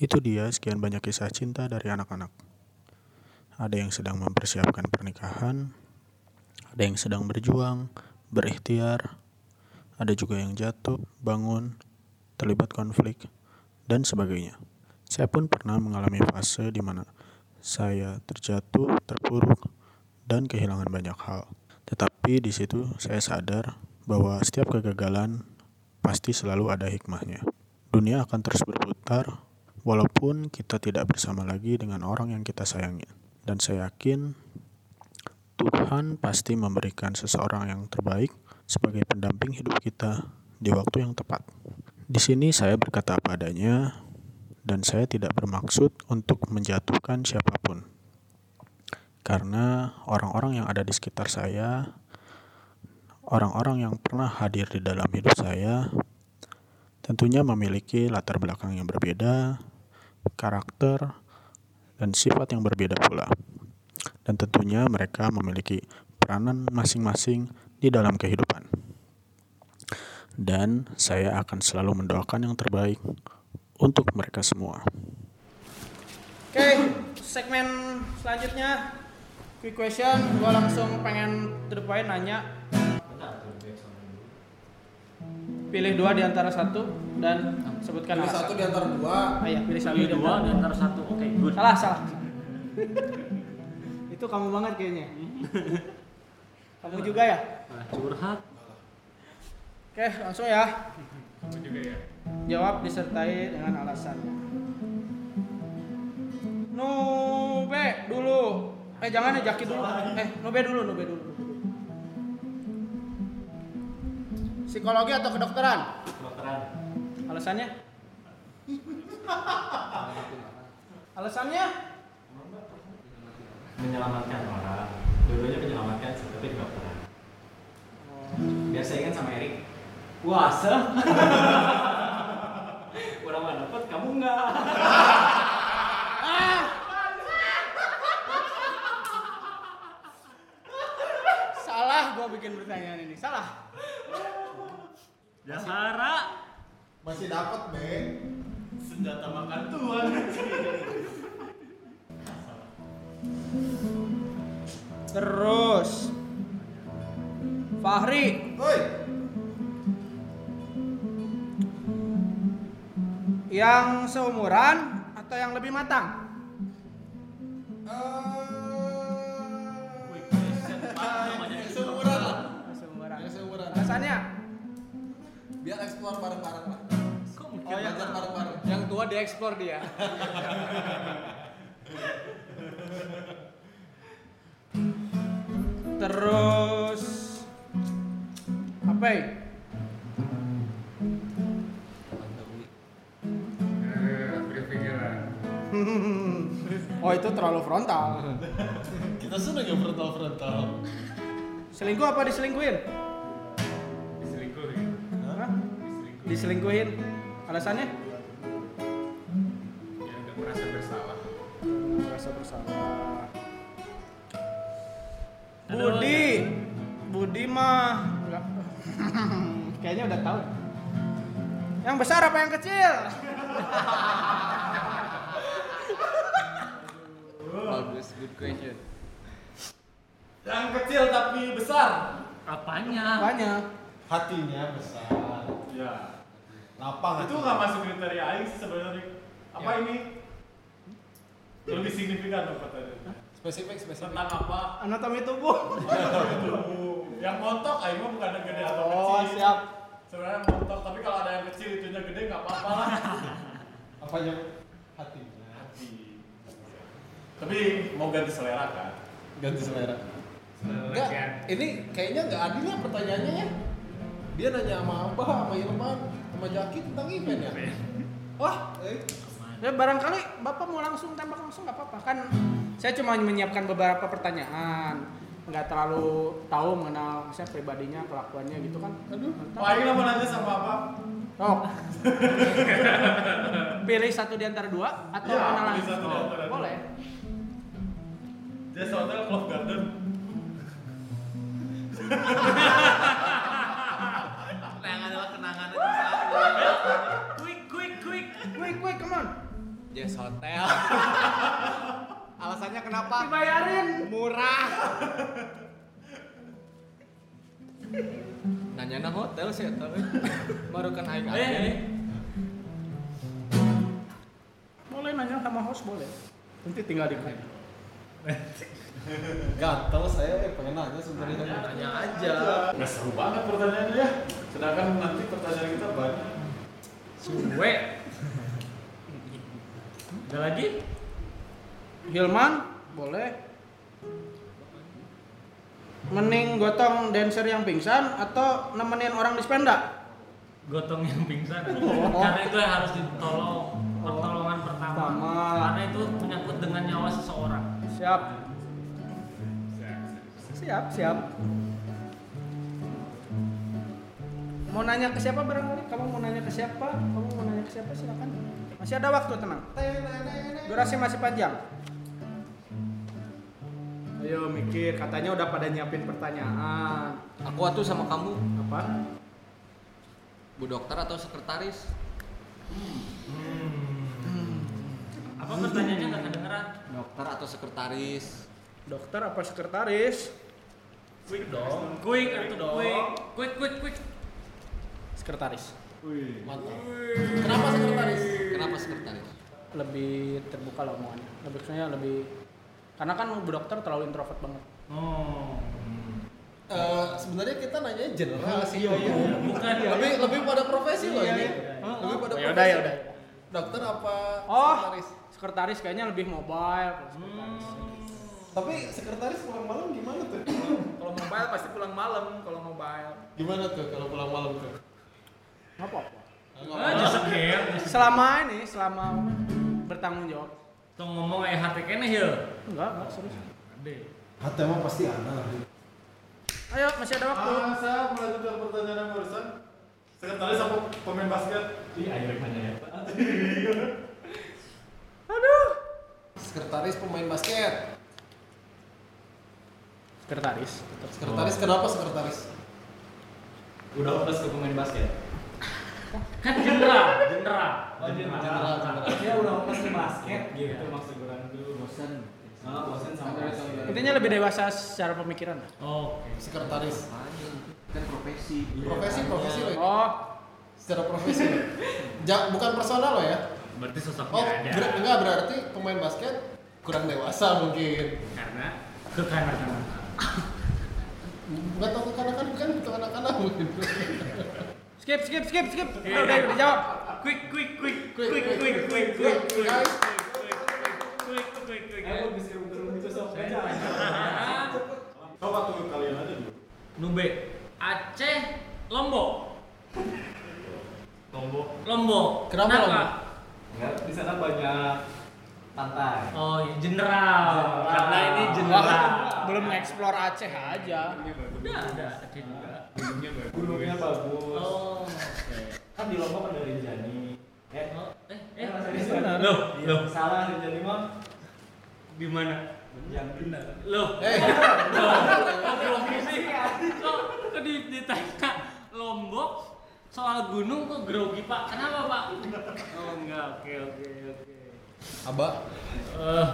Itu dia sekian banyak kisah cinta dari anak-anak. Ada yang sedang mempersiapkan pernikahan, ada yang sedang berjuang, berikhtiar, ada juga yang jatuh, bangun, terlibat konflik, dan sebagainya. Saya pun pernah mengalami fase di mana saya terjatuh, terpuruk, dan kehilangan banyak hal. Tetapi di situ saya sadar bahwa setiap kegagalan pasti selalu ada hikmahnya. Dunia akan terus berputar walaupun kita tidak bersama lagi dengan orang yang kita sayangi. Dan saya yakin Tuhan pasti memberikan seseorang yang terbaik sebagai pendamping hidup kita di waktu yang tepat. Di sini saya berkata apa adanya dan saya tidak bermaksud untuk menjatuhkan siapa pun. Karena orang-orang yang ada di sekitar saya, orang-orang yang pernah hadir di dalam hidup saya, tentunya memiliki latar belakang yang berbeda, karakter, dan sifat yang berbeda pula. Dan tentunya mereka memiliki peranan masing-masing di dalam kehidupan. Dan saya akan selalu mendoakan yang terbaik untuk mereka semua. Oke, segmen selanjutnya quick question. Gua langsung pengen point nanya. Pilih dua di antara satu dan sebutkan Pilih satu di antara dua. Ah, iya, pilih satu Pilih di dua antara di antara satu. Oke, good. Salah, salah. Itu kamu banget kayaknya. kamu juga ya? Nah, curhat. Oke, langsung ya. Kamu juga ya. Jawab disertai dengan alasannya. Nube dulu. Eh jangan ya Jaki dulu. Eh Nube dulu, Nube dulu. Psikologi atau kedokteran? Kedokteran. Alasannya? Alasannya? Menyelamatkan orang. Dua-duanya menyelamatkan tapi kedokteran. Biar saingan sama Erik. Puasa. Orang mah dapat, kamu enggak. Salah gua bikin pertanyaan ini. Salah. Jahara. Masih dapat, Be. Senjata makan tuan. Terus Fahri Woi, yang seumuran atau yang lebih matang? Eksplor bareng-bareng lah. Oh, yang, bareng-bareng. yang tua dieksplor dia. Terus apa ya? oh itu terlalu frontal. Kita seneng ya frontal-frontal. Selingkuh apa diselingkuhin Diselingkuhin. Alasannya? ya udah merasa bersalah Merasa bersalah. Budi, Budi mah nggak- kayaknya udah tahu. Yang besar apa yang kecil? Bagus, good question. yang kecil tapi besar Apanya? Banyak. Hatinya besar. ya Lapang itu nggak masuk kriteria aing sih sebenarnya. Apa ini? Lebih signifikan apa tadi Spesifik, spesifik. tentang apa? Anatomi tubuh. tubuh. Yang montok aing mah bukan yang gede atau Oh, kecil. siap. sebenarnya montok tapi kalau ada yang kecil itunya gede nggak apa-apa lah. Apa yang hatinya? hati. Tapi mau ganti selera kan? Ganti selera. Enggak, ini kayaknya nggak adil ya pertanyaannya ya. Dia nanya sama Abah, sama Ilman, sama Jaki tentang event ya. Wah, eh. Ya barangkali Bapak mau langsung tembak langsung nggak apa-apa kan. Saya cuma menyiapkan beberapa pertanyaan. Nggak terlalu tahu mengenal saya pribadinya, kelakuannya gitu kan. Aduh. oh aing mau nanya sama apa Oh. Pilih satu di antara dua atau Iya, mana pilih satu di Oh, antara. Boleh. Jazz Hotel Clove Garden Jazz Hotel. Alasannya kenapa? Dibayarin. Murah. Nanya na hotel sih we. Baru kan aing Eh, eh. Boleh nanya sama host boleh. Nanti tinggal di Gatel saya eh, pengen nanya sebenarnya. Nanya aja. Nggak seru banget pertanyaannya ya. Sedangkan nanti pertanyaan kita banyak. Suwe. Ada lagi? Hilman boleh. Mending gotong dancer yang pingsan atau nemenin orang di sepeda? Gotong yang pingsan. Karena itu yang harus ditolong. Pertolongan pertama. Pertama. Karena itu menyangkut dengan nyawa seseorang. Siap. Siap, siap. Mau nanya ke siapa barangkali? Kamu mau nanya ke siapa? Kamu mau nanya ke siapa? Silakan. Masih ada waktu, tenang. Durasi masih panjang. Ayo mikir, katanya udah pada nyiapin pertanyaan. Aku atuh sama kamu, Apa? Bu dokter atau sekretaris? Apa pertanyaannya nggak kedengeran? Dokter atau sekretaris? Dokter apa sekretaris? Quick dong. Quick atau quick? Quick, quick, quick. Sekretaris. Wih. Mantap. Kenapa sekretaris? Kenapa sekretaris? Lebih terbuka lah omongannya. Lebih maksudnya lebih karena kan bu dokter terlalu introvert banget. Oh. Eh, sebenarnya kita nanya general sih. Iya, iya. Bukan. Lebih lebih pada profesi loh Iya, ini. iya. Lebih pada Ya udah profesi. ya udah. Dokter apa Oh, sekretaris? sekretaris kayaknya lebih mobile. sekretaris. Tapi sekretaris pulang malam gimana tuh? Kalau mobile pasti pulang malam kalau mobile. Gimana tuh kalau pulang malam tuh? Nggak apa-apa. Selama ini, selama bertanggung jawab. Tuh ngomong kayak hati kene ya. Enggak, enggak serius. Ade. Hati emang pasti ada. Ayo, masih ada waktu. Ah, saya melanjutkan pertanyaan yang barusan. Sekretaris apa pemain basket? Ih, ayo nanya ya. Aduh. Sekretaris pemain basket. Sekretaris. Sekretaris kenapa sekretaris? Udah lepas ke pemain basket. Kan general, general. Oh, General, general. Dia udah ke basket gitu maksud gue dulu bosan. Ah, bosan sama. Intinya lebih dewasa secara pemikiran. Oke. Sekretaris. kan profesi Profesi profesi loh. ini. Oh, Secara profesi. Ja- bukan personal loh ya. Berarti sosoknya Oh, ada. ber- enggak berarti pemain basket kurang dewasa mungkin. Karena kekanak-kanakan. Enggak tahu karena kan kan bukan anak-anak mungkin. skip, skip, skip, skip. Udah, udah, udah jawab. Quick, quick, quick, Quick, quick, quick, quick, quick, quick, quick, quick, quick, guys. quick, quick, quick. Bisa itu sok. Ah, Coba tunggu kalian aja dulu. Nube, Aceh, Lombok, Lombok. Lombok. Kenapa Lombok? Enggak, di sana banyak pantai. Oh, general. Karena ini Wah, general. belum nge-explore Aceh aja. Udah ada Aceh juga. Gunungnya bagus. Oh, oke. Kan di Lombok ada Rinjani. Eh, Oh, eh, eh. eh. Loh, loh. Salah Rinjani mah Di mana? yang benar. Loh. Eh, Loh, grogi sih? Kok kok di- ditanya Lombok soal gunung kok grogi Pak? Kenapa Pak? Oh enggak, oke oke oke. Abah, Eh,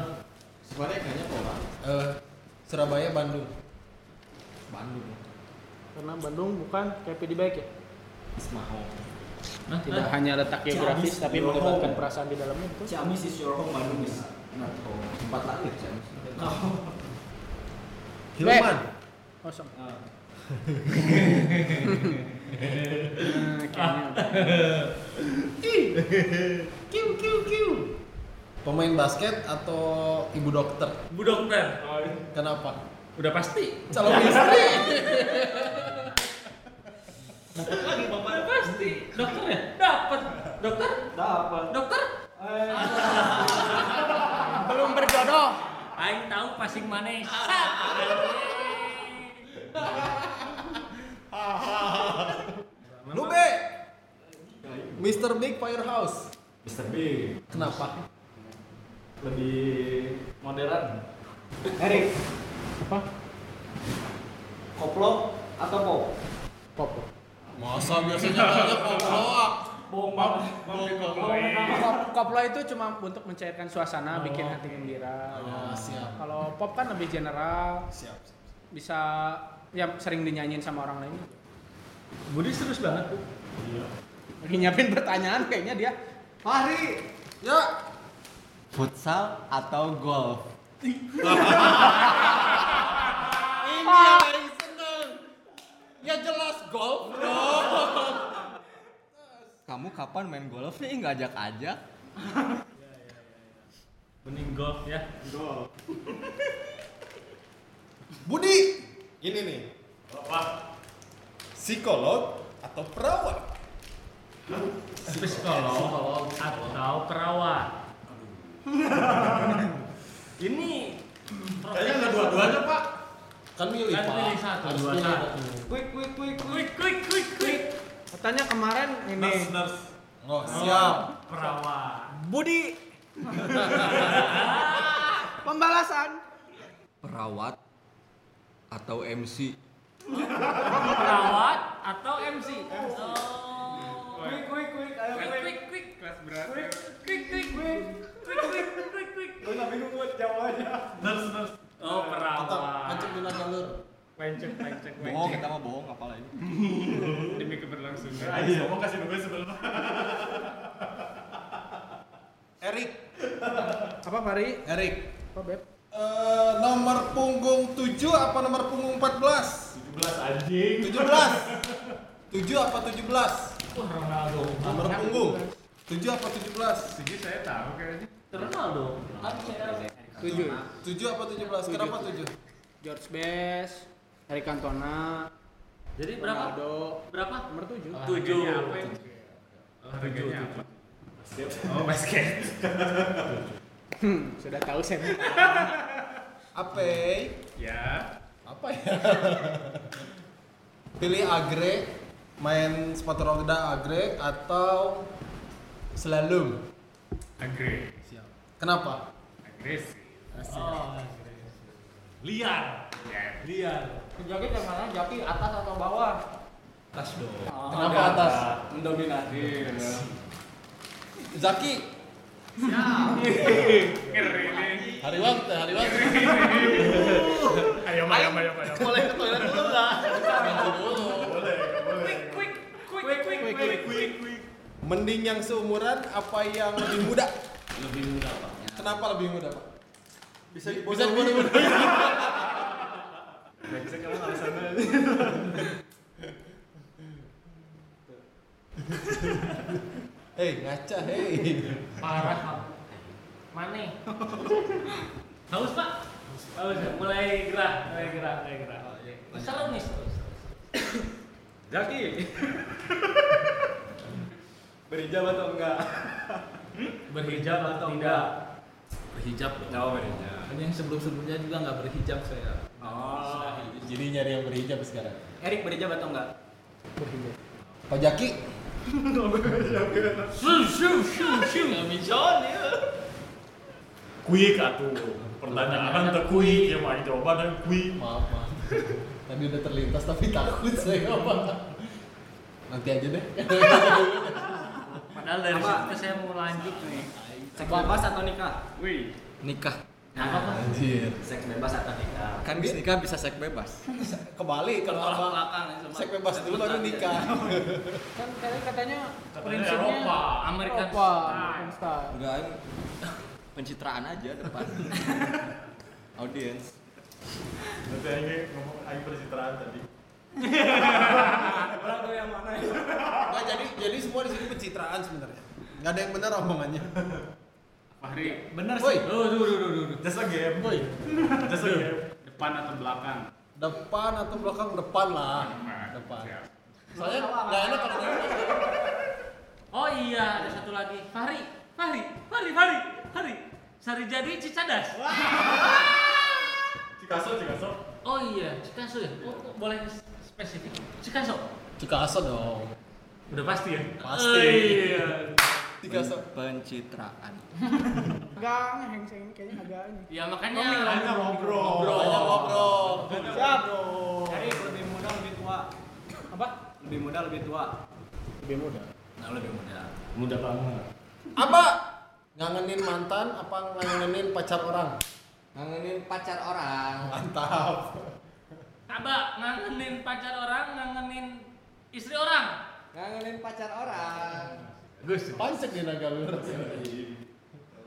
sebenarnya kayaknya pola. Eh, Surabaya, Bandung. Bandung. Karena Bandung bukan kayak PD baik ya. Ismaho. nah, Tidak nah. hanya letak geografis Ciamis, tapi melibatkan perasaan di dalamnya itu. Ciamis is your home Bandung is not home tempat lahir Ciamis Hilman. Kosong. Ah. Nah, kayaknya. Kiu kiu kiu. Pemain basket atau ibu dokter? Bu dokter, Kenapa? udah pasti. Calon istri. Bapak udah pasti. Dokter ya? Dapat. Dokter? Dapat. Dokter? Eh, Belum berjodoh. Aing tahu passing mana. Nube. Mr. Big Firehouse. Mr. B Kenapa? Lebih modern. Erik, Apa? koplo atau pop? Pop. Masa biasanya banyak pop bohong banget. Kop- Koplo itu cuma untuk mencairkan suasana, bikin hati gembira. Oh, siap. Kalau pop kan lebih general, Siap. siap. bisa ya sering dinyanyiin sama orang lain. Budi serius banget tuh. Lagi nyiapin pertanyaan kayaknya dia. Fahri. Ya. Futsal atau golf? Ini yang paling seneng. Ya jelas golf dong. Kamu kapan main golf nih? Nggak ajak-ajak? Mending golf ya. Budi. Ini nih. Psikolog atau perawat? Psikolog atau perawat. Ini Kayaknya nggak dua-duanya pak. Kan milih, Kan Pak. pilih satu, dua, satu. quick quick quick quick quick quick quick. Katanya kemarin ini Nurse nurse. Oh, siap. Perawat. Budi. Pembalasan. Perawat atau MC? Perawat atau MC? Oh. Quick quick quick. Ayo quick quick quick. Kelas berat. Quick quick quick Gue nggak bingung buat jawabannya. Nurse nurse. Oh perawat. Acep dulu jalur. Pencet pencet Bohong, kita mah bohong apalagi. demi keberlangsungan. Ayo, mau kasih nunggu sebelum. Erik. Apa Fari? Erik. Apa Beb? Eh, nomor punggung 7 apa nomor punggung 14? 17 anjing. 17. 7 apa 17? Wah Ronaldo. Nomor punggung. 7 apa 17? Segi saya tahu kayaknya. Kan saya Tujuh. 7 apa 17? Kenapa 7? George Best, Eric Cantona, Jadi berapa? Ronaldo. Berapa? Nomor tujuh. Tujuh. Harganya apa? Oh basket. Hmm, sudah tahu saya. Apa? Ya. Apa ya? Pilih agre, main sepatu roda agre atau slalom? Agre. Kenapa? Agresif. Oh, Liar. Ya, liar. Jaki yang mana? Jaki atas atau bawah? Tas dong. Kenapa atas? Mendominasi. Zaki. Ngeri nih. Hari waktu, hari waktu. Ayo, ayo, ayo, ayo. Boleh ke toilet dulu dulu. Boleh, boleh. Quick quick quick quick quick quick quick. Mending yang seumuran apa yang lebih muda? Lebih mudah pak. Kenapa lebih muda, Pak? Bisa Bisa dibodoh-bodoh. Nggak bisa kamu alasannya. Hei, ngaca, hei. Parah kamu. Mana? Haus pak? Haus. Mulai gerak, mulai gerak, mulai gerak. Salam nih. Jaki. Berhijab atau enggak? Berhijab atau tidak? Berhijab dong. Jawab berhijab. Kan yang sebelum-sebelumnya juga nggak berhijab saya. Oh. Jadi nyari yang berhijab sekarang. Erik berhijab atau enggak? Pak Jaki. Quick atuh. Pertanyaan teh quick ya mah jawaban quick. maaf, maaf. Tadi udah terlintas tapi takut saya apa. Nanti aja deh. Padahal dari situ saya mau lanjut nih. Seks bebas atau nikah? Wih. Nikah. Apa pak? Anjir. Seks bebas atau nikah? Kan bis nikah bisa seks bebas. Kebalik kalau abang belakang. seks bebas dulu baru nikah. Kan tadi katanya prinsipnya Eropa. American Eropa. Enggak. Pencitraan aja depan. Audiens. Nanti aja ngomong ayo pencitraan tadi. Berapa yang mana ya? Nggak, jadi jadi semua di sini pencitraan sebenarnya. Nggak ada yang benar omongannya. Fahri. Bener Woi, Duh, duh, duh, duh, duh. Just a game. woi. Just a game. Depan atau belakang? Depan atau belakang? Depan lah. Depan. Soalnya nggak enak kalau. Oh iya, ada satu lagi. Fahri, Fahri, Fahri, Fahri, Fahri. Sari jadi Cicadas. Cikaso, Cikaso. Oh iya, Cikaso ya. Oh, boleh spesifik. Cikaso. Cikaso dong. Udah pasti ya? Pasti. Oh, iya. Cikaso. Pencitraan. Agak ngeheng ini kayaknya agak ini. Ya makanya Hanya ngobrol. Banyak ngobrol. Siap. Jadi lebih muda lebih tua. Apa? Lebih muda lebih tua. Lebih muda. Yang lebih muda. Muda banget. Apa? Ngangenin mantan apa ngangenin pacar orang? Ngangenin pacar orang. Mantap. Abah ngangenin pacar orang, ngangenin istri orang. Ngangenin pacar orang. Gus. Pancek di naga lu.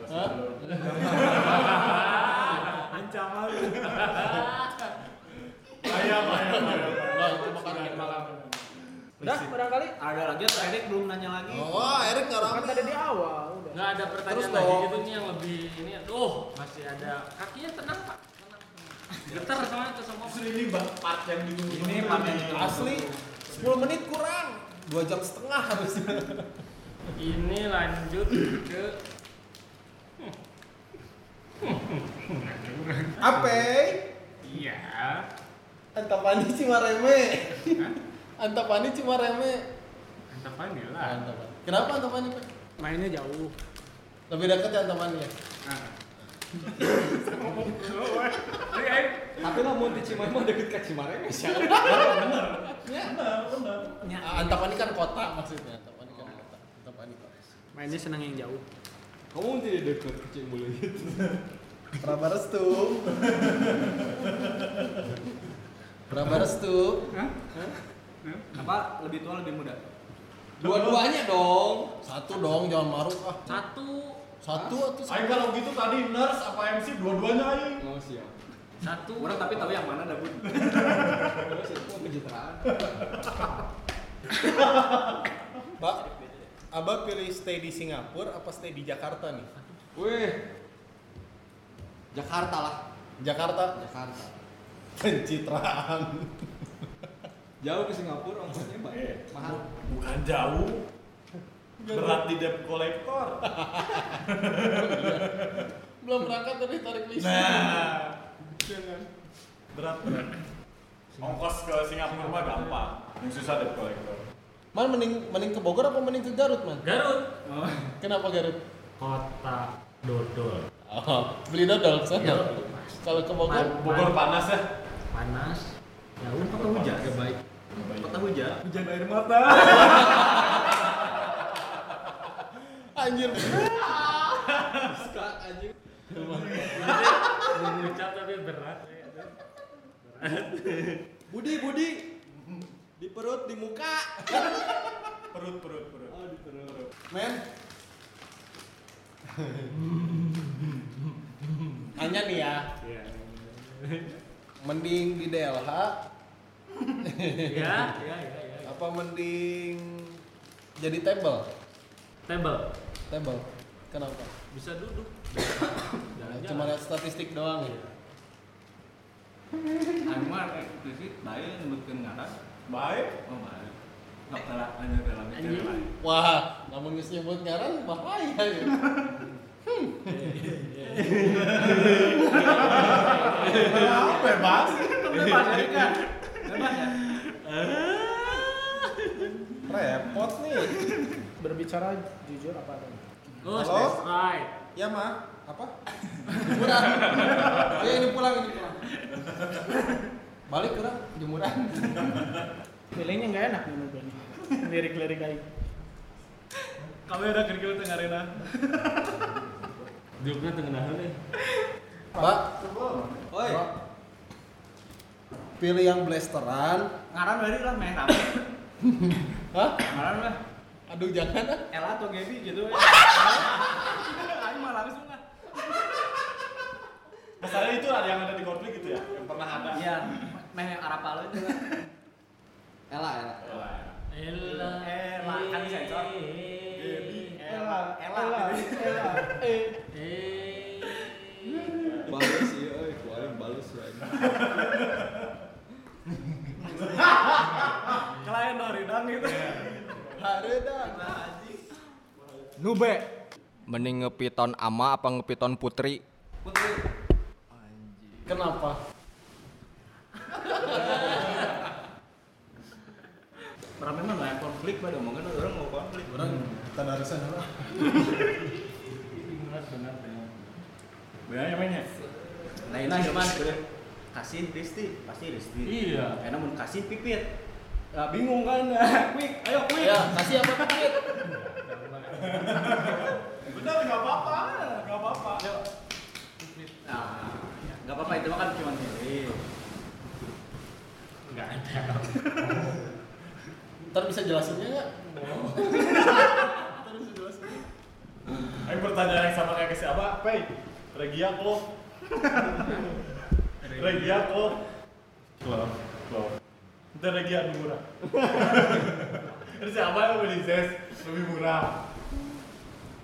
Hah? Ancaman. Ayam, ayam, ayam. Nah, itu makan malam. Udah, barangkali. Ada lagi atau Erik belum nanya lagi? Oh, Erik nggak Kan rapi. tadi di awal udah. Nggak ada pertanyaan Terus lagi gitu nih yang lebih ini. Oh, masih ada. Kakinya tenang pak. Tenang. Getar soalnya ke semua. Ini bang part yang ditunggu. Ini part yang Asli 10 menit kurang. 2 jam setengah harusnya. Ini lanjut ke Apa? iya. Antapani Cimareme. Antapani Cimareme. Mantap aja lah. Antapani. Kenapa Antapani? Pak? Mainnya jauh. Lebih dekat ya Antapani ya? Tapi lamun di Cimahi mah deket ka Cimareme sih. Ah, Antapani kan kota maksudnya. Antapani kan kota. Antapani kota. Mainnya senang yang jauh. Kamu tidak deket ke Cimahi. Prabarestu. Prabarestu. Apa lebih tua lebih muda? Dua-duanya dong. Satu dong, jangan maruk ah. Satu. Satu atau Aing kalau gitu tadi nurse apa MC dua-duanya aing. Oh siap. Satu. Orang tapi tahu yang mana dah bun. Itu pencitraan. Mbak, Abah pilih stay di Singapura apa stay di Jakarta nih? Wih. Jakarta lah. Jakarta. Jakarta. Pencitraan. Jauh ke Singapura ongkosnya banyak. Mahal. Bukan jauh. Berat di debt kolektor. Belum berangkat tapi tarik listrik. Nah. Berat berat. Ongkos ke Singapura mah gampang. Yang susah debt kolektor. Man mending mending ke Bogor apa mending ke Garut, Man? Garut. Kenapa Garut? Kota dodol. Oh, beli dodol sana. Ya. Kalau ke Bogor, Bogor panas ya. Panas. Ya udah Kota hujan ya baik. Kota hujan. Hujan air mata. anjir. Mengucap tapi berat. Budi, Budi. Di perut, di muka. Perut perut perut. Oh, di perut. Men. Hanya nih ya, Iya. mending di DLH Ya, ya, ya, ya. apa mending jadi table? Table. Table. Kenapa? Bisa duduk. Cuma lihat statistik doang ya. Anu mah eksplisit bae nyebutkeun ngaran. Baik. Oh, bae. Nggak telat hanya dalam bicara lain. Wah, namun geus nyebut ngaran bahaya ya. Apa bas? Bebas ya, kan? Bebas ya. Repot nih. Berbicara jujur apa adanya. Oh, Halo? that's right. Ya mah, apa? Jemuran. Ayo ini pulang ini pulang. Balik kurang jemuran. Feelingnya nggak enak nih mobil ini. Lirik-lirik aja. Kamera kerikil tengah arena. Duduknya tengah nih. Mbak, Oi, pilih yang blasteran. ngaran dari lah main apa? Hah? Ngaran lah. Aduh jangan ah. Ella atau Gaby gitu ya. Ayo mah langsung lah. Masalahnya itu ada yang ada di konflik gitu ya, yang pernah ada. Iya, main yang Arab Palo itu. Ella, Ella. Ella. Ella, kan disensor. Ella, Ella. Ella, eh. Eh. Balus sih, euy, kualing balus ya. Klien dari dan gitu. Haredan. Nube. Mending ngepiton ama apa ngepiton putri? Putri. Kenapa? Orang memang nggak yang konflik pada omongan orang mau konflik. Orang tadarusan lah. Benar, benar, benar. Benar mainnya. Lain lah cuman kasih Risti, pasti Risti. Iya. Karena mau kasih pipit. Nah, bingung kan? quick, ayo quick. Ya, kasih apa quick? Benar nggak apa-apa, nggak apa-apa. Nah, mah kan cuma pilih. Nggak ada. Ntar bisa jelasinnya nggak? Ayo pertanyaan yang sama kayak ke siapa? Pei, Regia klo. Regia klo. Klo, klo. Itu Regia lebih murah. Terus siapa yang beli Zes lebih murah?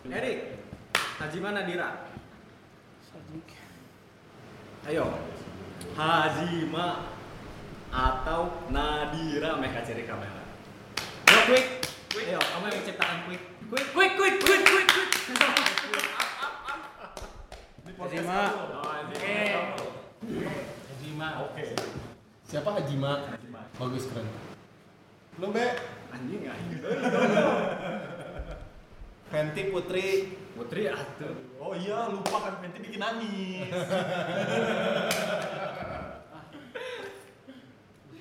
Erik, Hajima Nadira. Ayo. Hajima atau Nadira mereka cari kamera. Ayo quick. quick. Ayo, kamu yang menciptakan quick. Quick, quick, quick, quick, quick, quick. Hajima. kamu. Oke. Hajima. Oke. Siapa Hajima? Bagus keren. Lu Be, Anjing anjing. Fenty Putri. Putri atuh. Oh iya, lupa kan Fenty bikin nangis.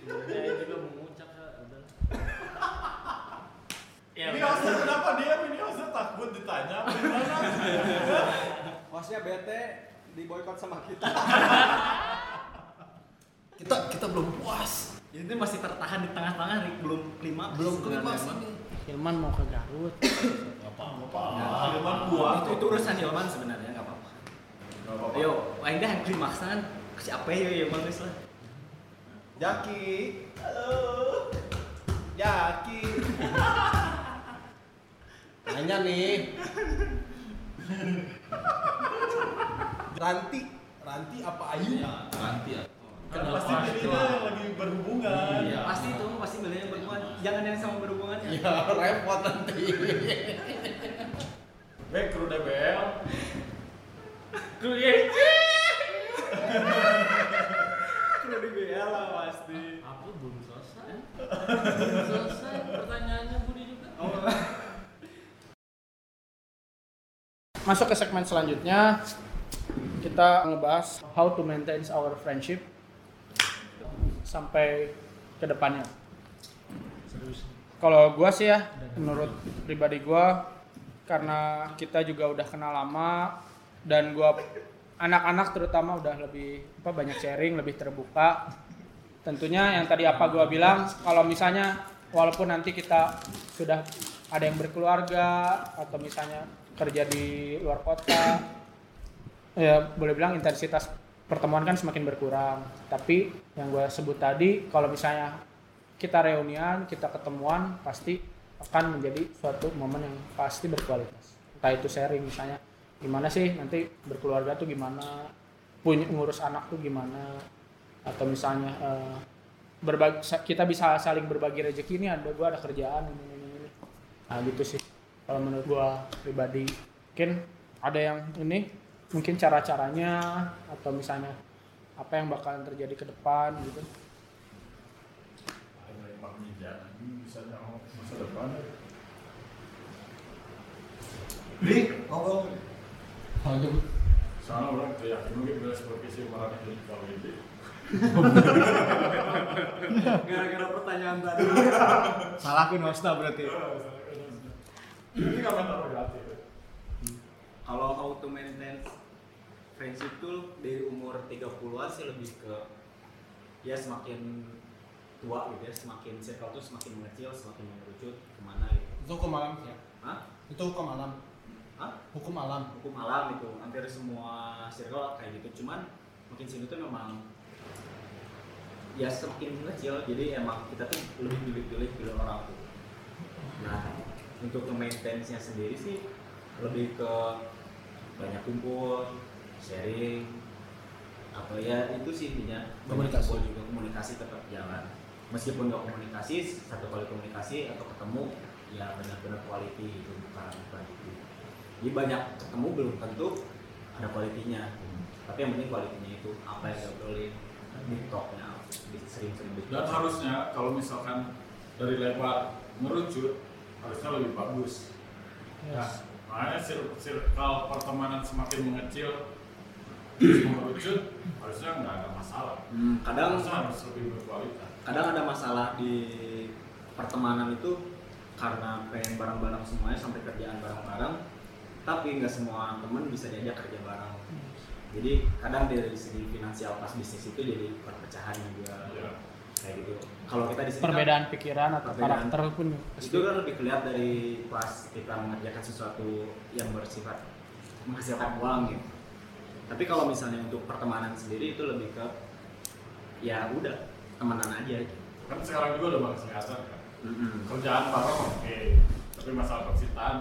Saya juga mengucap. Ya, Ini hostnya kenapa diam? Ini hostnya takut ditanya. Gimana? Hostnya bete di boykot sama kita. Kita kita belum puas. Ini masih tertahan di tengah-tengah belum klima. Belum ini. Hilman mau ke Garut. Ah, Hilman buah. Itu, itu urusan Hilman sebenarnya nggak apa-apa. Nggak apa-apa. Ayo, paling dah yang klimaksan kasih apa ya ya bagus lah. Jaki. Halo. Jaki. Nanya nih. Ranti. Ranti apa Ayu? Nanti ya. Kan pasti pilihnya yang lagi berhubungan. Iya. Pasti itu pasti milihnya berhubungan. Jangan yang sama berhubungannya. Ya repot nanti. Be, kru DBL. Kru ya. Kru di BL lah pasti. Apa belum selesai? belum selesai pertanyaannya Budi juga. Oh, Masuk ke segmen selanjutnya. Kita ngebahas how to maintain our friendship sampai ke depannya. Kalau gua sih ya, menurut pribadi gua karena kita juga udah kenal lama dan gua anak-anak terutama udah lebih apa banyak sharing, lebih terbuka. Tentunya yang tadi apa gua bilang kalau misalnya walaupun nanti kita sudah ada yang berkeluarga atau misalnya kerja di luar kota ya boleh bilang intensitas pertemuan kan semakin berkurang. Tapi yang gue sebut tadi kalau misalnya kita reunian kita ketemuan pasti akan menjadi suatu momen yang pasti berkualitas. Entah itu sharing misalnya gimana sih nanti berkeluarga tuh gimana? Punya ngurus anak tuh gimana? Atau misalnya eh, berbagi kita bisa saling berbagi rezeki ini ada gua ada kerjaan ini ini ini. Nah gitu sih. Kalau menurut gua pribadi mungkin ada yang ini mungkin cara-caranya atau misalnya apa yang bakalan terjadi ke depan gitu. Soalnya orang mungkin beres profesi kalau ini. Gara-gara pertanyaan tadi. Berarti. Ini nggak mental berarti. Kalau how to maintain friendship tuh dari umur 30-an sih lebih ke ya semakin tua gitu ya, semakin circle tuh semakin mengecil, semakin mengerucut ke mana gitu. Itu hukum alam ya. Hah? Itu hukum alam. Hah? Hukum alam. Hukum alam itu, hampir semua circle kayak gitu. Cuman makin sini tuh memang ya semakin mengecil, jadi emang kita tuh lebih pilih-pilih pilih orang tuh. Nah, untuk maintenance-nya sendiri sih lebih ke banyak kumpul, sharing, atau ya itu sih intinya Komunikasi. juga komunikasi tetap jalan. Meskipun nggak komunikasi, satu kali komunikasi atau ketemu ya benar-benar quality itu bukan bukan itu. Jadi banyak ketemu belum tentu ada kualitinya, tapi yang penting kualitinya itu apa yang diobrolin di talknya, sering-sering Dan harusnya kalau misalkan dari lebar merucut harusnya lebih bagus. Nah, makanya circle pertemanan semakin mengecil terus mengerucut harusnya nggak ada masalah. Hmm, kadang Harusnya harus lebih berkualitas. kadang ada masalah di pertemanan itu karena pengen bareng-bareng semuanya sampai kerjaan bareng-bareng tapi nggak semua temen bisa diajak kerja bareng jadi kadang dari segi finansial pas bisnis itu jadi perpecahan juga Iya. kayak gitu kalau kita di sini kan- perbedaan pikiran atau Perbedaan. karakter pun itu kan lebih kelihatan dari pas kita mengerjakan sesuatu yang bersifat menghasilkan uang gitu tapi kalau misalnya untuk pertemanan sendiri itu lebih ke ya udah temenan aja. Gitu kan sekarang juga udah banyak kelihatan kan. Mm-mm. kerjaan bareng oke tapi masalah percintaan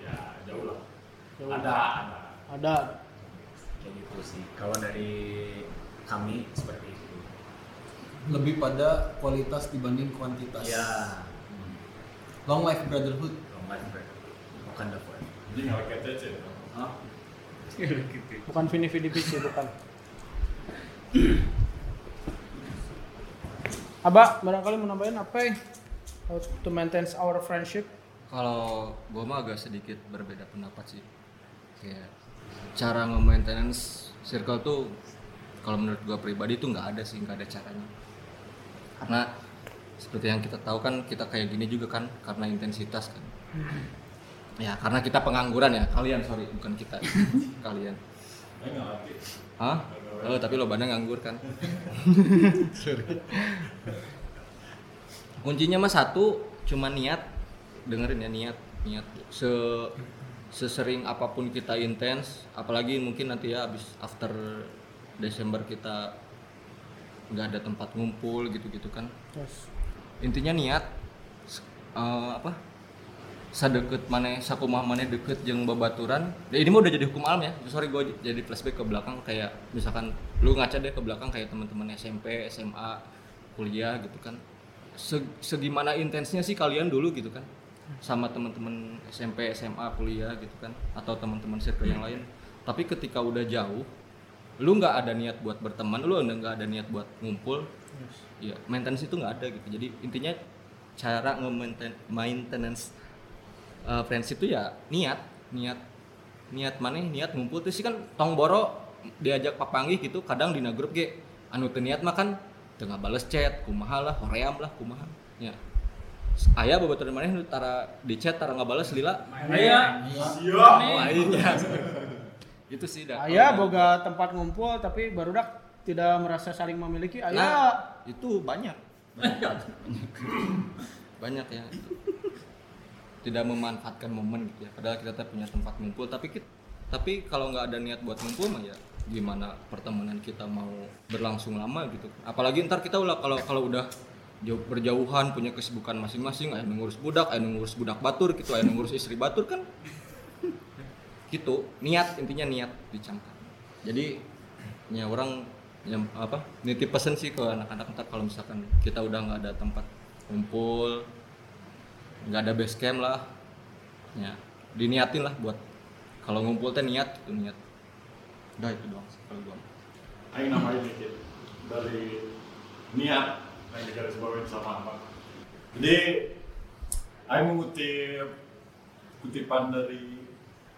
ya jauh lah. Jauh. ada ada. Ada. Kayak gitu sih. Kalau dari kami seperti itu. Lebih pada kualitas dibanding kuantitas. ya. Long life brotherhood. long life brother bukan food jadi nggak kayak TC oh bukan Vini Vidi Vici bukan Abah, barangkali mau nambahin apa ya? How to maintain our friendship? Kalau gue mah agak sedikit berbeda pendapat sih. Kayak cara nge-maintenance circle tuh kalau menurut gue pribadi tuh nggak ada sih, nggak ada caranya. Karena seperti yang kita tahu kan kita kayak gini juga kan karena intensitas kan. Ya karena kita pengangguran ya kalian sorry bukan kita kalian. saya nggak ngerti Hah? Oh tapi lo bandang nganggur kan? Kuncinya mah satu, cuma niat. Dengerin ya niat, niat. Se sesering apa pun kita intens, apalagi mungkin nanti ya abis after Desember kita nggak ada tempat ngumpul gitu-gitu kan. Yes. Intinya niat eh, apa? Sadeket mana sakumah mana deket jeung babaturan. Ya, ini mah udah jadi hukum alam ya. Sorry gue jadi flashback ke belakang kayak misalkan lu ngaca deh ke belakang kayak teman-teman SMP SMA kuliah gitu kan. Se- segimana intensnya sih kalian dulu gitu kan? Sama teman-teman SMP SMA kuliah gitu kan? Atau teman-teman circle yang lain. Tapi ketika udah jauh lu nggak ada niat buat berteman lu nggak ada niat buat ngumpul. Ya maintenance itu nggak ada gitu. Jadi intinya cara nge-maintain maintenance uh, friendship itu ya niat niat niat mana niat ngumpul tuh sih kan tong boro diajak papanggih gitu kadang dina grup ge anu teu niat mah kan tengah bales chat kumaha lah hoream lah kumaha ya aya babaturan maneh nu tara di chat tara ngabales lila Aya. oh aingnya itu sih dah Ayah boga tempat ngumpul tapi barudak tidak merasa saling memiliki. Ayah Nah, itu banyak. Banyak, banyak ya. Tidak memanfaatkan momen gitu ya. Padahal kita punya tempat ngumpul, tapi kit- tapi kalau nggak ada niat buat ngumpul mah ya gimana pertemanan kita mau berlangsung lama gitu. Apalagi ntar kita ulah kalau kalau udah jauh berjauhan punya kesibukan masing-masing, yang ngurus budak, yang ngurus budak batur gitu, yang ngurus istri batur kan gitu niat intinya niat dicamkan jadi ya orang yang apa nitip pesen sih ke anak-anak ntar kalau misalkan kita udah nggak ada tempat kumpul nggak ada base camp lah ya diniatin lah buat kalau ngumpul teh niat itu niat udah itu doang kalau gua Aing namanya dikit dari niat yang digarisbawahi sama apa. Jadi Aing mengutip kutipan dari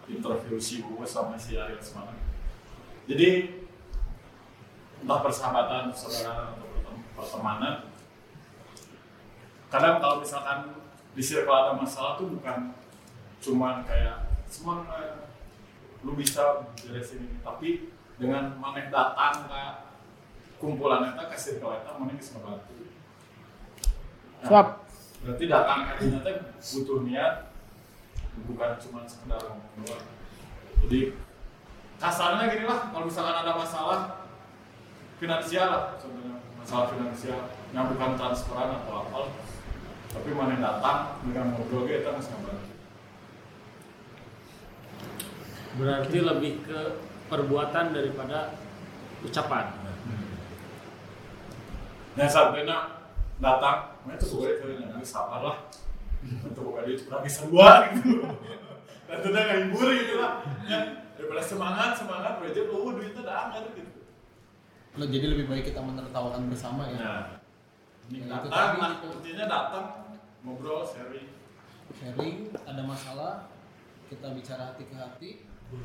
interview si gue sama si Ariel semalam. Jadi entah persahabatan, persaudaraan atau pertem- pertemanan, kadang kalau misalkan di circle ada masalah tuh bukan cuman kayak semangat lu bisa beresin ini. Tapi dengan maneh datang ke kumpulan eta ke circle eta maneh bisa ngebantu. Nah, Siap. berarti datang ke dinya teh butuh niat bukan cuma sekedar ngomong doang. Jadi kasarnya gini lah kalau misalkan ada masalah finansial lah contohnya masalah finansial yang bukan transferan atau apa tapi mana datang dengan ngobrol gitu kita masih ngebantu Berarti lebih ke perbuatan daripada ucapan. Nah saat enak datang, mana tuh gue itu yang sabar lah. Untuk gue cuma bisa dua gitu. Dan itu udah ngehibur gitu lah. Ya, daripada semangat semangat, gue aja oh duitnya udah anggar gitu. Jadi lebih baik kita menertawakan bersama ya. Nah, ini Ya, itu datang, tadi intinya datang ngobrol sharing. Sharing, ada masalah, kita bicara hati ke hati.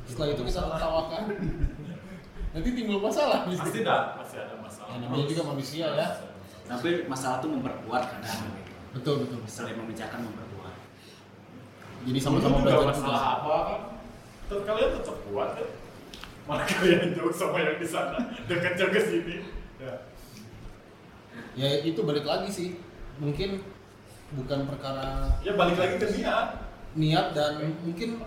Setelah itu kita tertawakan. Nanti timbul masalah. Pasti dah, pasti ada masalah. Ya, namanya juga manusia ya. tapi masalah tuh memperkuat kadang betul betul Selain membicarakan memperkuat. jadi sama-sama juga belajar masalah apa kan Tetap kalian tetap kuat kan mana kalian jauh sama yang di sana dekat ke sini ya ya itu balik lagi sih mungkin bukan perkara ya balik lagi ke niat niat dan mungkin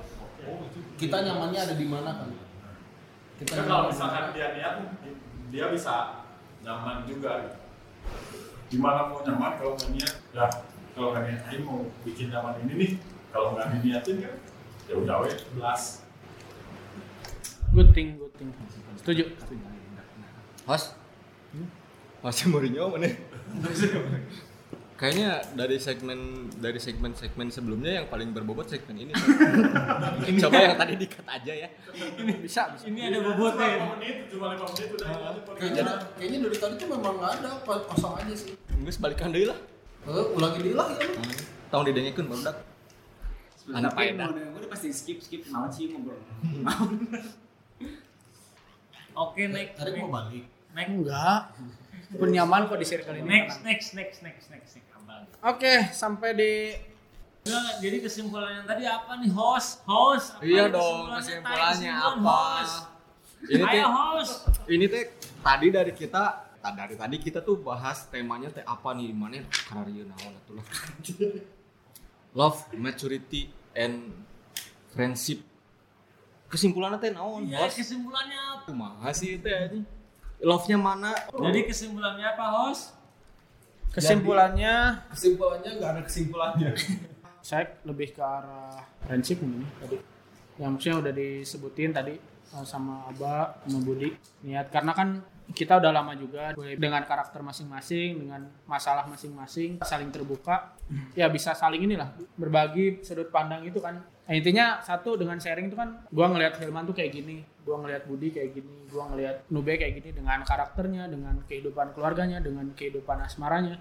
kita nyamannya ada di mana kan kita kan kalau di misalkan mana. dia niat dia bisa nyaman juga gitu. gimana mau nyaman kalau nggak niat ya kalau nggak niat ayo mau bikin nyaman ini nih kalau nggak diniatin kan ya udah weh belas Good thing, good thing. Setuju. Host? Masih Mourinho mana? Kayaknya dari segmen dari segmen-segmen sebelumnya yang paling berbobot segmen ini. Coba yang tadi dikat aja ya. Ini bisa, bisa. Ini ada bobotnya. lima menit cuma lima menit udah kayaknya kayaknya dari tadi tuh memang nggak ada ko- kosong aja sih Geus balikan deui lah. eh, ulangi deh lah ya lu. Tong didengekeun baru dak. Anak faedah. Gue udah pasti skip skip naon sih ngobrol. Oke, next. Erik mau balik Next. Enggak. Pun nyaman kok di circle ini. Next, next, next, next, next, next. Oke, sampai di Enggak, jadi kesimpulannya tadi apa nih host? Host. apa Iya dong, kesimpulannya kesimpulan apa? host. Ini teh Ayo host. ini teh tadi dari kita ta- dari tadi kita tuh bahas temanya teh apa nih mana karya naon atuh lah. Love, maturity and friendship. Kesimpulannya teh naon? Ya, Host? kesimpulannya apa? Kumaha sih teh ini? Love-nya mana? Jadi kesimpulannya apa host? Kesimpulannya kesimpulannya nggak ada kesimpulannya saya lebih ke arah prinsip mungkin ya, tadi. Yang maksudnya udah disebutin tadi eh, sama Aba, sama Budi. Niat karena kan kita udah lama juga dengan karakter masing-masing, dengan masalah masing-masing, saling terbuka. Ya bisa saling inilah berbagi sudut pandang itu kan. Nah, intinya satu dengan sharing itu kan gua ngelihat Hilman tuh kayak gini, gua ngelihat Budi kayak gini, gua ngelihat Nube kayak gini dengan karakternya, dengan kehidupan keluarganya, dengan kehidupan asmaranya.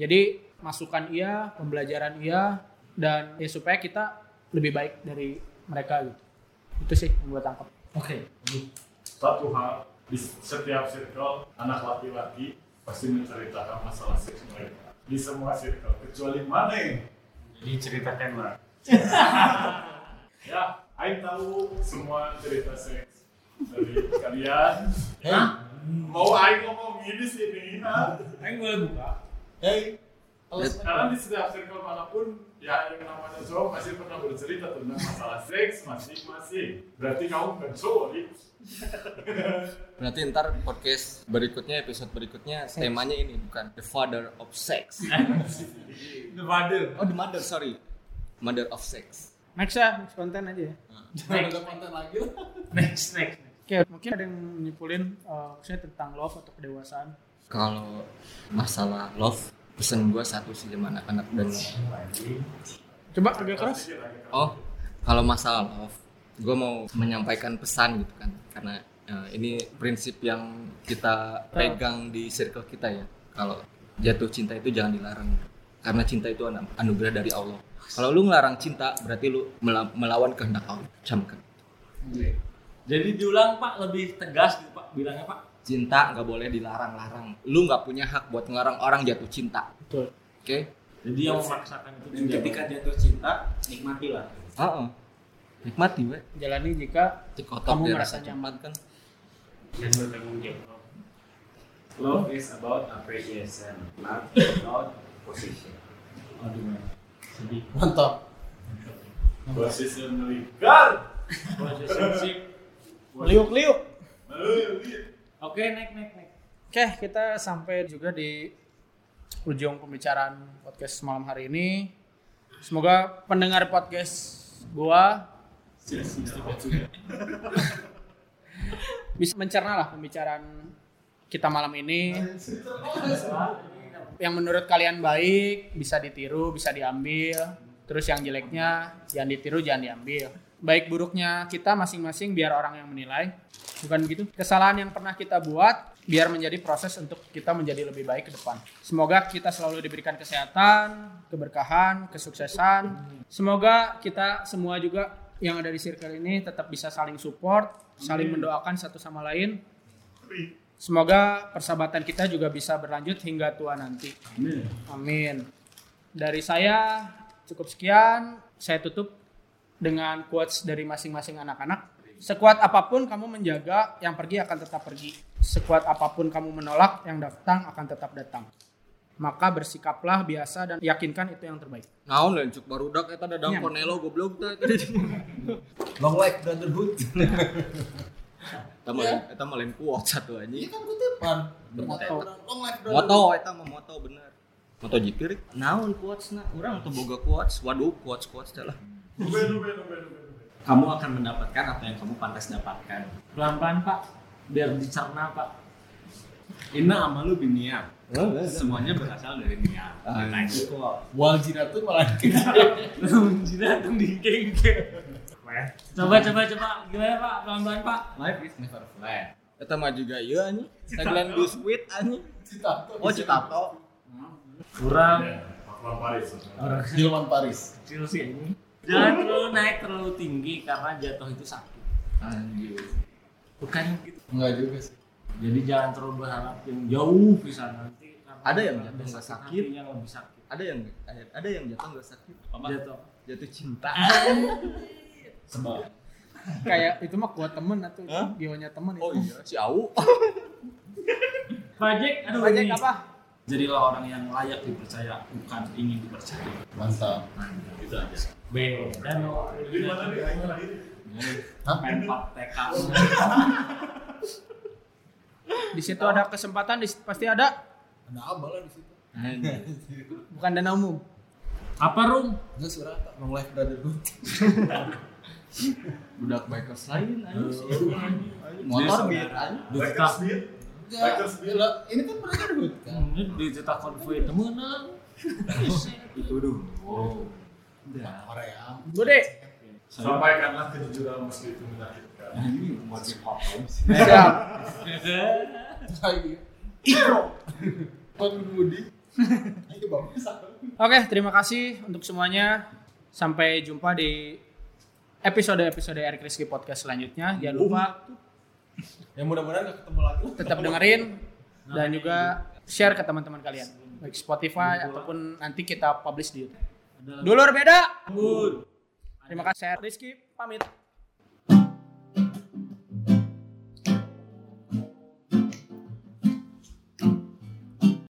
Jadi masukan iya, pembelajaran iya, dan ya supaya kita lebih baik dari mereka gitu. Itu sih yang gue tangkap. Oke. satu hal di setiap circle anak laki-laki pasti menceritakan masalah seks mereka di semua circle kecuali mana Jadi ceritakan lah. Ya Aing tahu semua cerita seks dari kalian hey mau Aing ngomong gini sih nih ha? Ayo boleh buka. hey karena di setiap circle mana pun ya yang namanya cowok masih pernah bercerita tentang masalah seks masing-masing berarti kamu bukan cowok nih Berarti ntar podcast berikutnya episode berikutnya temanya ini bukan the father of sex. The mother. Oh the mother sorry, mother of sex. Next ya, next konten aja ya. jangan ada konten lagi lah Next, next. Oke, mungkin ada yang nyimpulin uh, maksudnya tentang love atau kedewasaan. Kalau masalah love, pesan gue satu sih sama anak-anak dan Coba agak keras. oh kalau masalah love, gue mau menyampaikan pesan gitu kan, karena eh, ini prinsip yang kita pegang di circle kita ya. Kalau jatuh cinta itu jangan dilarang, karena cinta itu anu- anugerah dari Allah. Kalau lu ngelarang cinta, berarti lu mela- melawan kehendak Allah. Camkan. Jadi diulang Pak, lebih tegas gitu Pak bilangnya Pak. Cinta nggak boleh dilarang-larang. Lu nggak punya hak buat ngelarang orang jatuh cinta. Betul. Oke? Jadi yang memaksakan itu Dan ketika jatuh cinta, nikmatilah. Heeh. Nikmati we. Jalani jika Cek otot Kamu merasa rasa cepat kan. dan bertanggung jawab. Love is about appreciation, not about position. Aduh. Mantap posisi liuk-liuk. Oke, next, next, next. Oke, kita sampai juga di ujung pembicaraan podcast malam hari ini. Semoga pendengar podcast gua bisa mencerna lah pembicaraan kita malam ini. Yang menurut kalian baik bisa ditiru, bisa diambil. Terus yang jeleknya jangan ditiru, jangan diambil. Baik buruknya kita masing-masing biar orang yang menilai. Bukan begitu? Kesalahan yang pernah kita buat biar menjadi proses untuk kita menjadi lebih baik ke depan. Semoga kita selalu diberikan kesehatan, keberkahan, kesuksesan. Semoga kita semua juga yang ada di circle ini tetap bisa saling support, saling mendoakan satu sama lain. Semoga persahabatan kita juga bisa berlanjut hingga tua nanti. Amin. Dari saya cukup sekian. Saya tutup dengan quotes dari masing-masing anak-anak. Sekuat apa pun kamu menjaga, yang pergi akan tetap pergi. Sekuat apa pun kamu menolak, yang datang akan tetap datang. Maka bersikaplah biasa dan yakinkan itu yang terbaik. Naon lain cuk barudak eta dadang Nya. Cornelo goblok teh. Long life brotherhood. Eta mah lain- eta mah lain kuat satu Iya anjing. kan kutipan. Moto. Moto eta mah moto bener. Moto GP rek. Naon quotesna? Urang teu boga quotes. Waduh, quotes quotes teh lah. Kamu akan mendapatkan apa yang kamu pantas dapatkan. Pelan-pelan Pak, biar dicerna Pak. Inna amalu biniat. Semuanya berasal dari niat. Ah, Nah itu kok. Wal jirat tuh malah dikecil. Jidat tuh dingke-dingke. Coba coba coba gimana Pak? Pelan-pelan Pak. Life is never flat. Eta mah juga ieu anjing. Tagline biskuit anjing. Citato. Oh, Citato. Kurang Pakuan Paris. orang Hilman Paris. kecil sih ini. Jangan terlalu naik terlalu tinggi karena jatuh itu sakit. Anjir. Bukan gitu. Enggak juga sih. Jadi jangan terlalu berharap yang jauh bisa nanti. karena Ada yang jatuh nggak sakit yang lebih sakit. Ada yang ada, ada yang jatuh enggak sakit. Jatuh. Jatuh cinta. Sebab Kayak itu mah kuat temen atau Hah? bionya temen itu. Oh iya, si Au. Project, aduh Project ini. apa? Jadilah orang yang layak dipercaya, bukan ingin dipercaya. Mantap. itu aja. B dan Menpak TK. Di situ ada kesempatan, di situ pasti ada. Ada abal lah di situ. Bukan dana umum. Apa rum? Enggak surat long life brotherhood. Budak bikers lain anjing. Dia Motor bir anjing. Dicetak, Enggak. Gila, ini kan brotherhood kan. ini dicetak konvoy temenan. Itu dulu. Oh. Korea. Bude. Sampaikanlah kejujuran meski itu menyakitkan. Ini apa sih? Siap. Ikro. Pengemudi. Ayo bagus. Oke, terima kasih untuk semuanya. Sampai jumpa di episode-episode Eric Rizky Podcast selanjutnya. Jangan lupa Ya mudah-mudahan ketemu lagi. tetap dengerin dan juga share ke teman-teman kalian. Baik Spotify ataupun nanti kita publish di YouTube. Dulur beda. Terima kasih, saya Rizky pamit.